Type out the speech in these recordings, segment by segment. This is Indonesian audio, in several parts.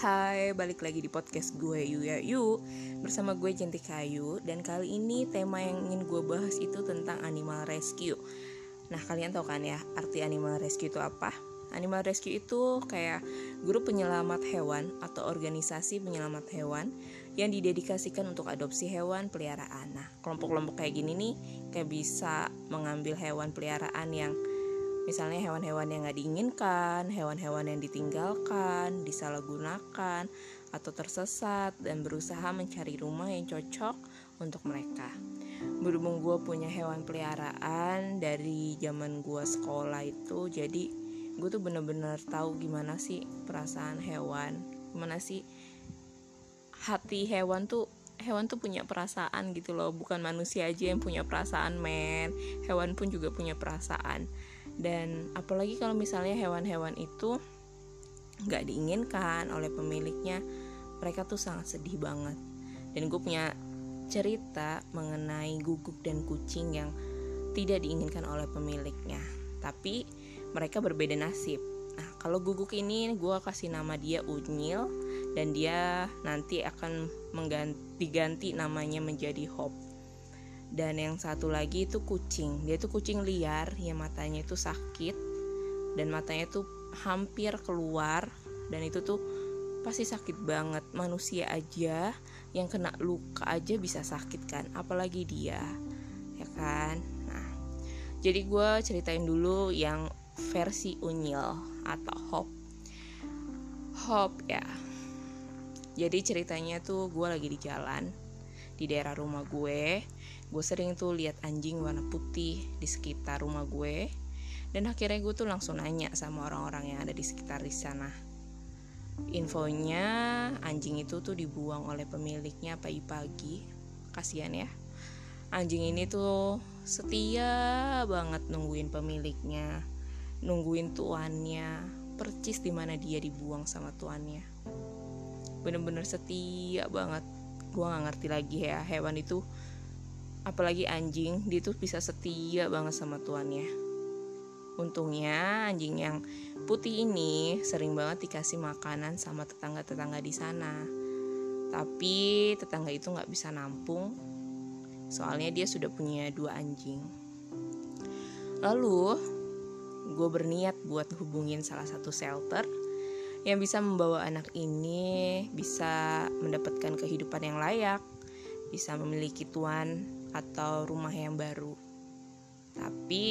Hai, balik lagi di podcast gue Yu ya Yu Bersama gue Cinti Kayu Dan kali ini tema yang ingin gue bahas itu tentang animal rescue Nah kalian tahu kan ya arti animal rescue itu apa? Animal rescue itu kayak grup penyelamat hewan atau organisasi penyelamat hewan yang didedikasikan untuk adopsi hewan peliharaan. Nah, kelompok-kelompok kayak gini nih kayak bisa mengambil hewan peliharaan yang Misalnya hewan-hewan yang gak diinginkan, hewan-hewan yang ditinggalkan, disalahgunakan, atau tersesat dan berusaha mencari rumah yang cocok untuk mereka. Berhubung gue punya hewan peliharaan dari zaman gue sekolah itu, jadi gue tuh bener-bener tahu gimana sih perasaan hewan, gimana sih hati hewan tuh hewan tuh punya perasaan gitu loh. Bukan manusia aja yang punya perasaan men. Hewan pun juga punya perasaan dan apalagi kalau misalnya hewan-hewan itu nggak diinginkan oleh pemiliknya mereka tuh sangat sedih banget. Dan gue punya cerita mengenai guguk dan kucing yang tidak diinginkan oleh pemiliknya. Tapi mereka berbeda nasib. Nah kalau guguk ini gue kasih nama dia Unyil dan dia nanti akan mengganti ganti namanya menjadi Hope dan yang satu lagi itu kucing. Dia itu kucing liar yang matanya itu sakit dan matanya itu hampir keluar dan itu tuh pasti sakit banget. Manusia aja yang kena luka aja bisa sakit kan apalagi dia ya kan? Nah jadi gue ceritain dulu yang versi unyil atau hop. Hop ya. Jadi ceritanya tuh gue lagi di jalan di daerah rumah gue. Gue sering tuh lihat anjing warna putih di sekitar rumah gue. Dan akhirnya gue tuh langsung nanya sama orang-orang yang ada di sekitar di sana. Infonya anjing itu tuh dibuang oleh pemiliknya pagi-pagi kasihan ya. Anjing ini tuh setia banget nungguin pemiliknya. Nungguin tuannya. Percis di mana dia dibuang sama tuannya. Bener-bener setia banget gue gak ngerti lagi ya hewan itu apalagi anjing dia tuh bisa setia banget sama tuannya. Untungnya anjing yang putih ini sering banget dikasih makanan sama tetangga-tetangga di sana. Tapi tetangga itu nggak bisa nampung soalnya dia sudah punya dua anjing. Lalu gue berniat buat hubungin salah satu shelter yang bisa membawa anak ini bisa mendapatkan kehidupan yang layak bisa memiliki tuan atau rumah yang baru. Tapi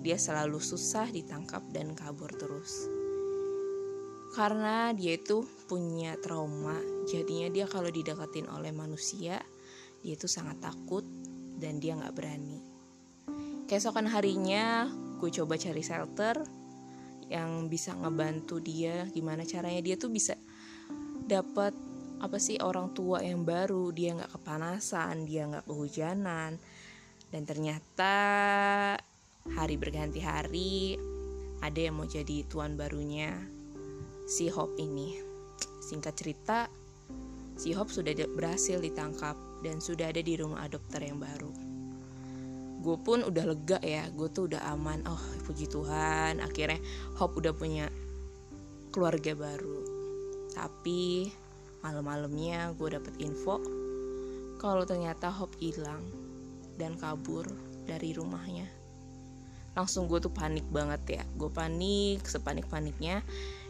dia selalu susah ditangkap dan kabur terus. Karena dia itu punya trauma, jadinya dia kalau dideketin oleh manusia, dia itu sangat takut dan dia nggak berani. Keesokan harinya, gue coba cari shelter yang bisa ngebantu dia gimana caranya dia tuh bisa dapat apa sih orang tua yang baru. Dia nggak kepanasan dia nggak kehujanan. Dan ternyata hari berganti hari ada yang mau jadi tuan barunya si Hop ini. Singkat cerita si Hop sudah berhasil ditangkap dan sudah ada di rumah adopter yang baru gue pun udah lega ya gue tuh udah aman oh puji Tuhan akhirnya Hop udah punya keluarga baru tapi Malam-malamnya gue dapet info kalau ternyata Hop hilang dan kabur dari rumahnya. Langsung gue tuh panik banget ya. Gue panik, sepanik-paniknya.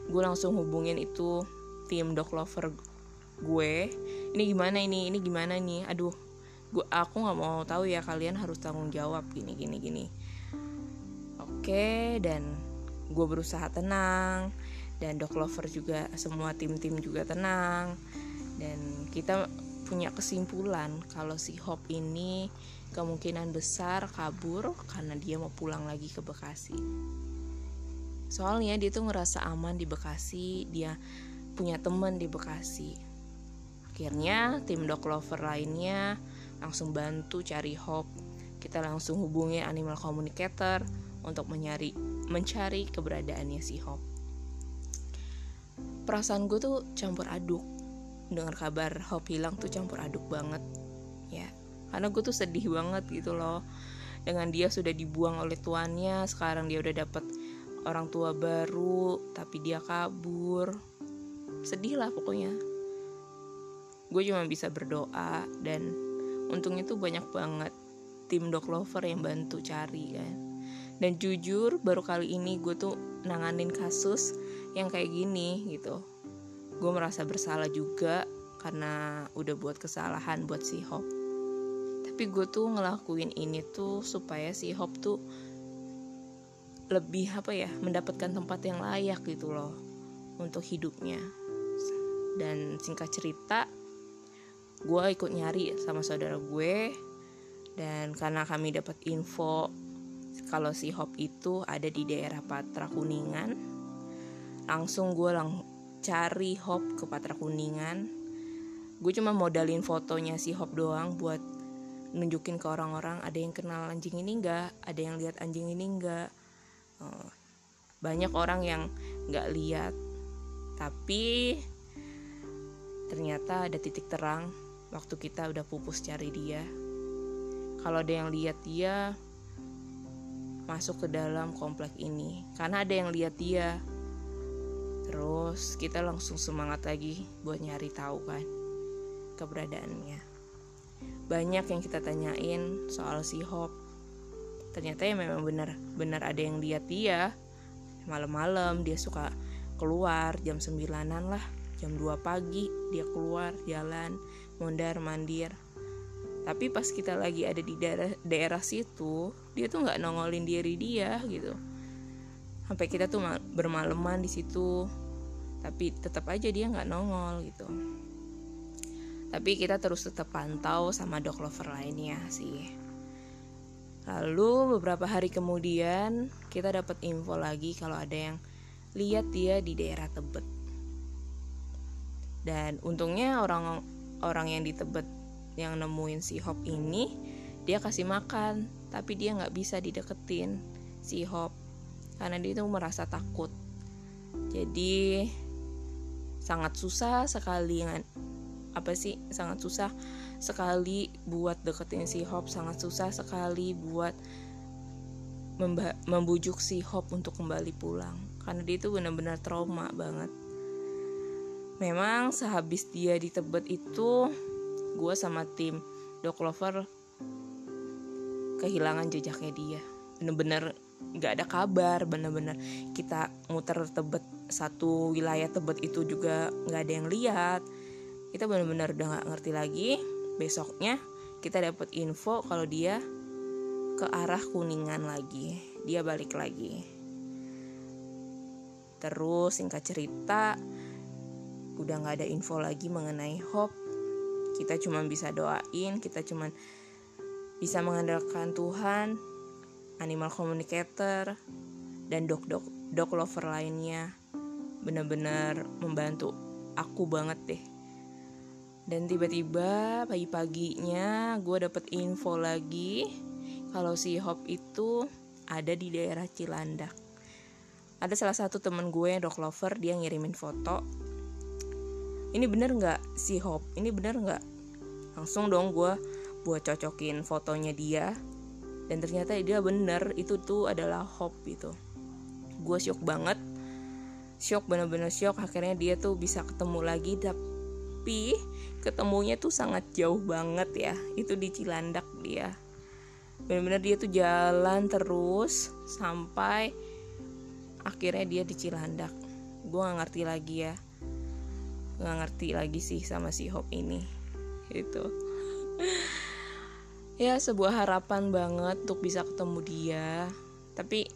Gue langsung hubungin itu tim dog lover gue. Ini gimana ini? Ini gimana nih? Aduh, gue aku nggak mau tahu ya kalian harus tanggung jawab gini gini gini. Oke, dan gue berusaha tenang dan dog lover juga semua tim-tim juga tenang dan kita punya kesimpulan kalau si Hop ini kemungkinan besar kabur karena dia mau pulang lagi ke Bekasi. Soalnya dia tuh ngerasa aman di Bekasi, dia punya temen di Bekasi. Akhirnya tim dog lover lainnya langsung bantu cari Hop. Kita langsung hubungi animal communicator untuk mencari mencari keberadaannya si Hop perasaan gue tuh campur aduk. Dengar kabar Hop hilang tuh campur aduk banget. Ya karena gue tuh sedih banget gitu loh. Dengan dia sudah dibuang oleh tuannya sekarang dia udah dapet orang tua baru tapi dia kabur. Sedih lah pokoknya. Gue cuma bisa berdoa dan untungnya tuh banyak banget tim dog lover yang bantu cari kan. Dan jujur baru kali ini gue tuh nanganin kasus yang kayak gini gitu. Gue merasa bersalah juga karena udah buat kesalahan buat si Hop tapi gue tuh ngelakuin ini tuh supaya si Hop tuh lebih apa ya mendapatkan tempat yang layak gitu loh untuk hidupnya. Dan singkat cerita gue ikut nyari sama saudara gue. Dan karena kami dapat info kalau si Hop itu ada di daerah Patra Kuningan langsung gue lang cari Hop ke Patra Kuningan. Gue cuma modalin fotonya si Hop doang buat nunjukin ke orang-orang ada yang kenal anjing ini enggak ada yang lihat anjing ini enggak oh, banyak orang yang nggak lihat. Tapi ternyata ada titik terang waktu kita udah pupus cari dia. Kalau ada yang lihat dia masuk ke dalam komplek ini. Karena ada yang lihat dia terus kita langsung semangat lagi buat nyari tahu kan keberadaannya. Banyak yang kita tanyain soal si Hop ternyata ya memang benar benar ada yang lihat dia. Malam-malam dia suka keluar jam sembilanan lah jam 2 pagi dia keluar jalan mondar mandir. Tapi pas kita lagi ada di daerah daerah situ dia tuh nggak nongolin diri dia gitu. Sampai kita tuh bermalaman di situ. Tapi tetap aja dia nggak nongol gitu. Tapi kita terus tetap pantau sama dog lover lainnya sih. Lalu beberapa hari kemudian kita dapat info lagi kalau ada yang lihat dia di daerah Tebet. Dan untungnya orang orang yang di Tebet yang nemuin si Hop ini dia kasih makan tapi dia nggak bisa dideketin si Hop karena dia itu merasa takut. Jadi sangat susah sekali apa sih sangat susah sekali buat deketin si Hop sangat susah sekali buat membujuk si Hop untuk kembali pulang. Karena dia itu benar-benar trauma banget memang sehabis dia di Tebet itu gue sama tim Dog Lover kehilangan jejaknya dia. Bener-bener nggak ada kabar bener-bener kita muter Tebet satu wilayah Tebet itu juga nggak ada yang lihat. Kita bener-bener udah nggak ngerti lagi. Besoknya kita dapat info kalau dia ke arah kuningan lagi. Dia balik lagi. Terus singkat cerita udah nggak ada info lagi mengenai hope. Kita cuma bisa doain kita cuma bisa mengandalkan Tuhan animal communicator dan dog dog dog lover lainnya. Benar-benar membantu aku banget deh. Dan tiba-tiba pagi-paginya gue dapet info lagi kalau si Hop itu ada di daerah Cilandak. Ada salah satu temen gue dog lover dia ngirimin foto ini bener nggak si Hope ini bener nggak? Langsung dong gue buat cocokin fotonya dia. Dan ternyata dia bener itu tuh adalah Hope gitu. Gue shock banget. Shock bener-bener shock akhirnya dia tuh bisa ketemu lagi. Tapi ketemunya tuh sangat jauh banget ya. Itu di Cilandak dia. Bener-bener dia tuh jalan terus sampai akhirnya dia di Cilandak. Gue gak ngerti lagi ya nggak ngerti lagi sih sama si Hope ini itu ya sebuah harapan banget untuk bisa ketemu dia. Tapi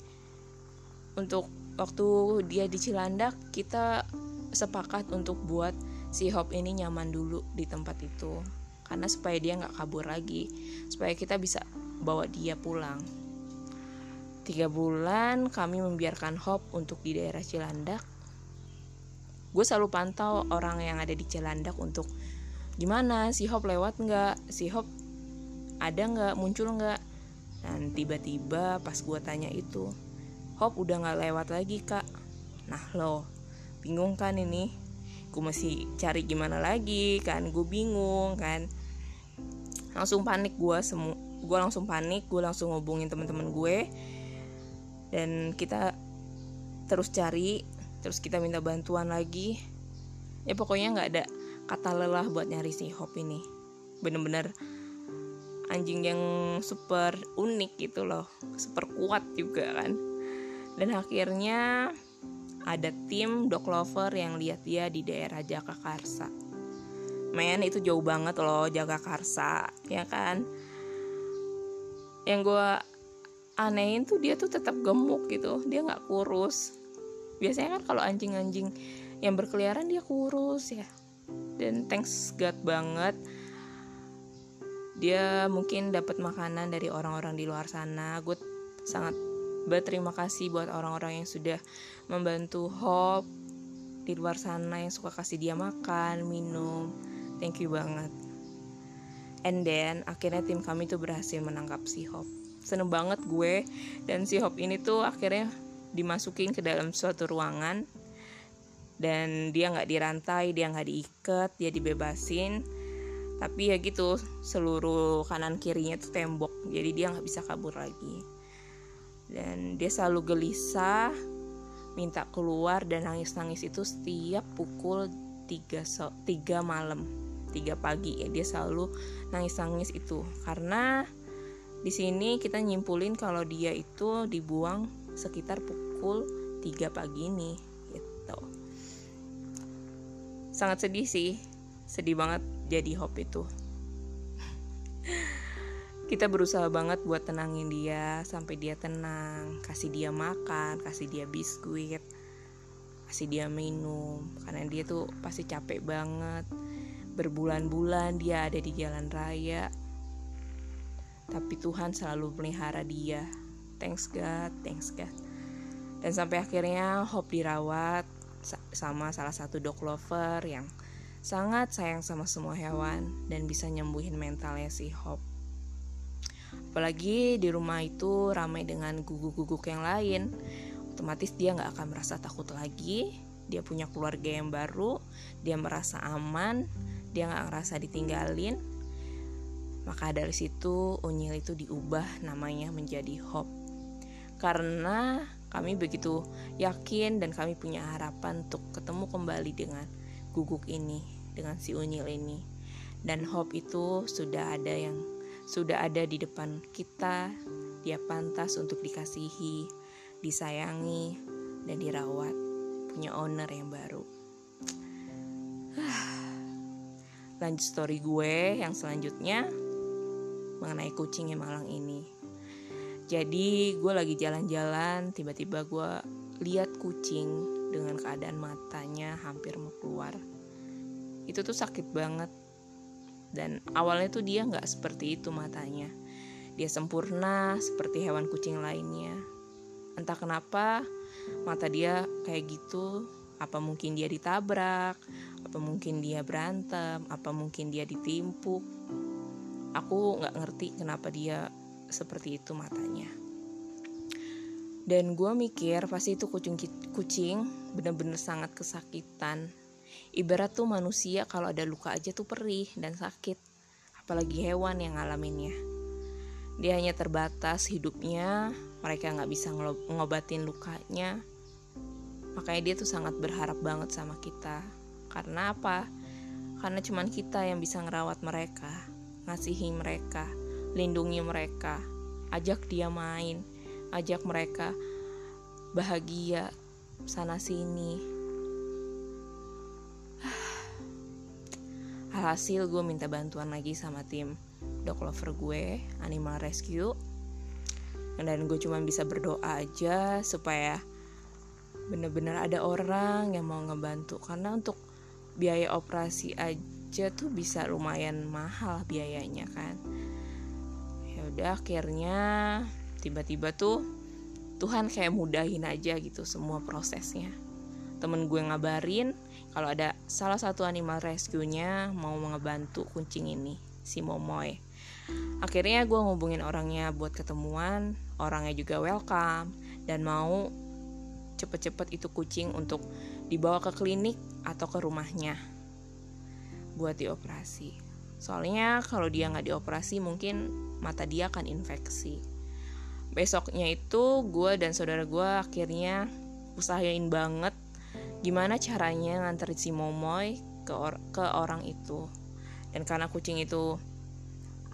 untuk waktu dia di Cilandak kita sepakat untuk buat si Hope ini nyaman dulu di tempat itu. Karena supaya dia nggak kabur lagi. Supaya kita bisa bawa dia pulang. Tiga bulan kami membiarkan Hope untuk di daerah Cilandak gue selalu pantau orang yang ada di Cilandak untuk gimana si Hop lewat nggak si Hop ada nggak muncul nggak. Dan tiba-tiba pas gue tanya itu Hop udah nggak lewat lagi kak? Nah lo bingung kan ini? Gue masih cari gimana lagi kan gue bingung kan. Langsung panik gue semu gue langsung panik gue langsung ngubungin teman-teman gue. Dan kita terus cari terus kita minta bantuan lagi. Ya pokoknya nggak ada kata lelah buat nyari si Hop ini. Bener-bener anjing yang super unik gitu loh. Super kuat juga kan. Dan akhirnya ada tim dog lover yang lihat dia di daerah Jagakarsa. Men itu jauh banget loh Jagakarsa ya kan? Yang gue anehin tuh dia tuh tetap gemuk gitu. Dia nggak kurus biasanya kan kalau anjing-anjing yang berkeliaran dia kurus ya. Dan thanks God banget dia mungkin dapat makanan dari orang-orang di luar sana. Gue sangat berterima kasih buat orang-orang yang sudah membantu Hop di luar sana yang suka kasih dia makan minum. Thank you banget. And then akhirnya tim kami tuh berhasil menangkap si Hop seneng banget gue dan si Hop ini tuh akhirnya dimasukin ke dalam suatu ruangan. Dan dia nggak dirantai dia nggak diikat dia dibebasin. Tapi ya gitu seluruh kanan kirinya tuh tembok. Jadi dia nggak bisa kabur lagi. Dan dia selalu gelisah minta keluar dan nangis-nangis itu setiap pukul 3 so, 3 malam 3 pagi. Ya dia selalu nangis-nangis itu. Karena di sini kita nyimpulin kalau dia itu dibuang sekitar pukul 3 pagi ini gitu. Sangat sedih sih. Sedih banget jadi hope itu. Kita berusaha banget buat tenangin dia sampai dia tenang. Kasih dia makan kasih dia biskuit kasih dia minum. Karena dia tuh pasti capek banget. Berbulan-bulan dia ada di jalan raya. Tapi Tuhan selalu melihara dia thanks God thanks God dan sampai akhirnya Hope dirawat sama salah satu dog lover yang sangat sayang sama semua hewan dan bisa nyembuhin mentalnya si Hop. Apalagi di rumah itu ramai dengan guguk-guguk yang lain, otomatis dia nggak akan merasa takut lagi. Dia punya keluarga yang baru, dia merasa aman, dia nggak ngerasa ditinggalin. Maka dari situ Unyil itu diubah namanya menjadi Hop. Karena kami begitu yakin dan kami punya harapan untuk ketemu kembali dengan guguk ini, dengan si unyil ini. Dan hope itu sudah ada yang sudah ada di depan kita. Dia pantas untuk dikasihi, disayangi, dan dirawat. Punya owner yang baru. Lanjut story gue yang selanjutnya mengenai kucing yang malang ini jadi gue lagi jalan-jalan tiba-tiba gue lihat kucing dengan keadaan matanya hampir mau keluar. Itu tuh sakit banget. Dan awalnya tuh dia nggak seperti itu matanya. Dia sempurna seperti hewan kucing lainnya. Entah kenapa mata dia kayak gitu. Apa mungkin dia ditabrak? Apa mungkin dia berantem? Apa mungkin dia ditimpuk? Aku nggak ngerti kenapa dia seperti itu matanya. Dan gue mikir pasti itu kucing kucing bener-bener sangat kesakitan. Ibarat tuh manusia kalau ada luka aja tuh perih dan sakit apalagi hewan yang ngalaminnya. Dia hanya terbatas hidupnya mereka nggak bisa ngobatin lukanya. Makanya dia tuh sangat berharap banget sama kita. Karena apa? Karena cuman kita yang bisa ngerawat mereka ngasihi mereka lindungi mereka, ajak dia main, ajak mereka bahagia sana sini. Alhasil gue minta bantuan lagi sama tim dog lover gue, Animal Rescue. Dan gue cuma bisa berdoa aja supaya bener-bener ada orang yang mau ngebantu karena untuk biaya operasi aja tuh bisa lumayan mahal biayanya kan udah akhirnya tiba-tiba tuh Tuhan kayak mudahin aja gitu semua prosesnya. Temen gue ngabarin kalau ada salah satu animal rescue-nya mau ngebantu kucing ini si Momoy akhirnya gue ngubungin orangnya buat ketemuan orangnya juga welcome dan mau cepet-cepet itu kucing untuk dibawa ke klinik atau ke rumahnya buat dioperasi. Soalnya kalau dia nggak dioperasi mungkin mata dia akan infeksi. Besoknya itu gue dan saudara gue akhirnya usahain banget gimana caranya nganterin si Momoy ke or ke orang itu dan karena kucing itu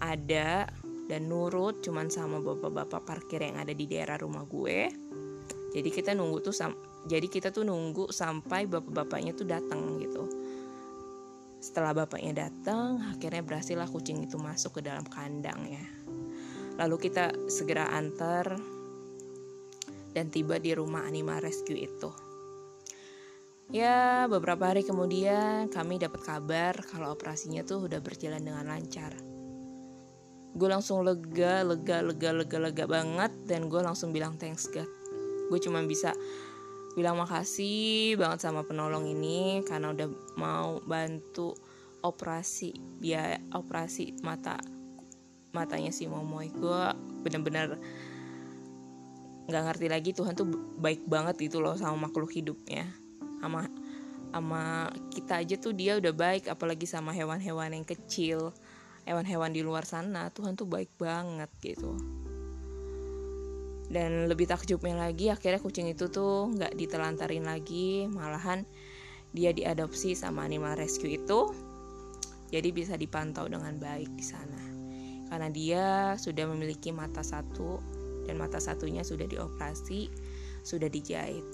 ada dan nurut cuman sama bapak-bapak parkir yang ada di daerah rumah gue jadi kita nunggu tuh jadi kita tuh nunggu sampai bapak-bapaknya tuh datang gitu setelah bapaknya datang akhirnya berhasillah kucing itu masuk ke dalam kandang ya lalu kita segera antar dan tiba di rumah animal rescue itu Ya, beberapa hari kemudian kami dapat kabar kalau operasinya tuh udah berjalan dengan lancar. Gue langsung lega, lega, lega, lega, lega banget dan gue langsung bilang thanks God. Gue cuma bisa bilang makasih banget sama penolong ini karena udah mau bantu operasi biaya operasi mata matanya si Momoy. Gue bener-bener nggak ngerti lagi Tuhan tuh baik banget gitu loh sama makhluk hidupnya sama sama kita aja tuh dia udah baik apalagi sama hewan-hewan yang kecil hewan-hewan di luar sana Tuhan tuh baik banget gitu dan lebih takjubnya lagi akhirnya kucing itu tuh nggak ditelantarin lagi. Malahan dia diadopsi sama animal rescue itu. Jadi bisa dipantau dengan baik di sana. Karena dia sudah memiliki mata satu dan mata satunya sudah dioperasi sudah dijahit.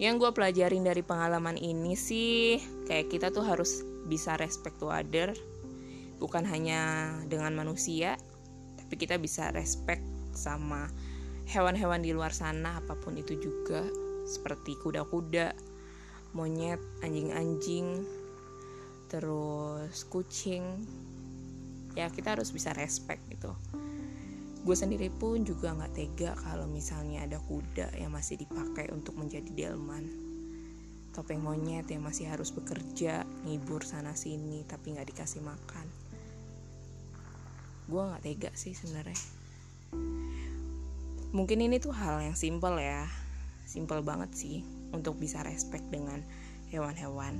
Yang gue pelajarin dari pengalaman ini sih kayak kita tuh harus bisa respect to other. Bukan hanya dengan manusia tapi kita bisa respect sama hewan-hewan di luar sana apa pun itu juga seperti kuda-kuda monyet anjing-anjing terus kucing. Ya kita harus bisa respect gitu. Gue sendiri pun juga nggak tega kalau misalnya ada kuda yang masih dipakai untuk menjadi delman. Topeng monyet yang masih harus bekerja ngibur sana sini tapi nggak dikasih makan. Gue nggak tega sih sebenarnya mungkin ini tuh hal yang simple ya. Simple banget sih untuk bisa respect dengan hewan-hewan.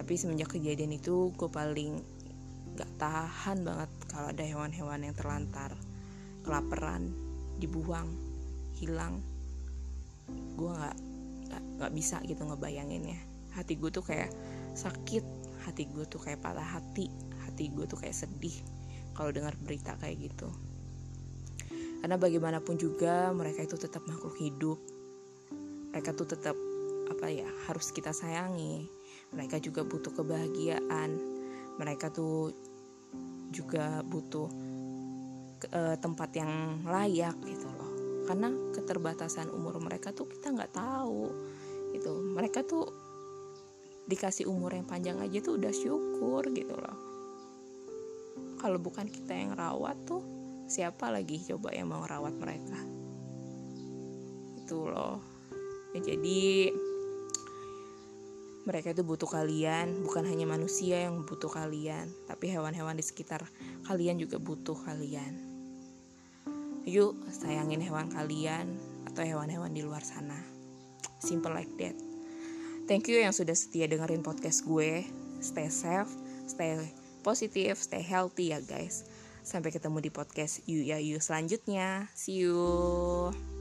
Tapi semenjak kejadian itu gue paling gak tahan banget kalau ada hewan-hewan yang terlantar. Kelaparan dibuang hilang. Gue nggak nggak bisa gitu ngebayanginnya. Hati gue tuh kayak sakit hati gue tuh kayak patah hati hati gue tuh kayak sedih kalau dengar berita kayak gitu karena bagaimanapun juga mereka itu tetap makhluk hidup. Mereka tuh tetap apa ya harus kita sayangi. Mereka juga butuh kebahagiaan. Mereka tuh juga butuh uh, tempat yang layak gitu loh. Karena keterbatasan umur mereka tuh kita nggak tahu gitu. Mereka tuh dikasih umur yang panjang aja tuh udah syukur gitu loh. Kalau bukan kita yang rawat tuh siapa lagi coba yang mau rawat mereka itu loh ya, jadi mereka itu butuh kalian, bukan hanya manusia yang butuh kalian, tapi hewan-hewan di sekitar kalian juga butuh kalian. Yuk, sayangin hewan kalian atau hewan-hewan di luar sana. Simple like that. Thank you yang sudah setia dengerin podcast gue. Stay safe, stay positive, stay healthy ya guys. Sampai ketemu di podcast You Ya You selanjutnya. See you.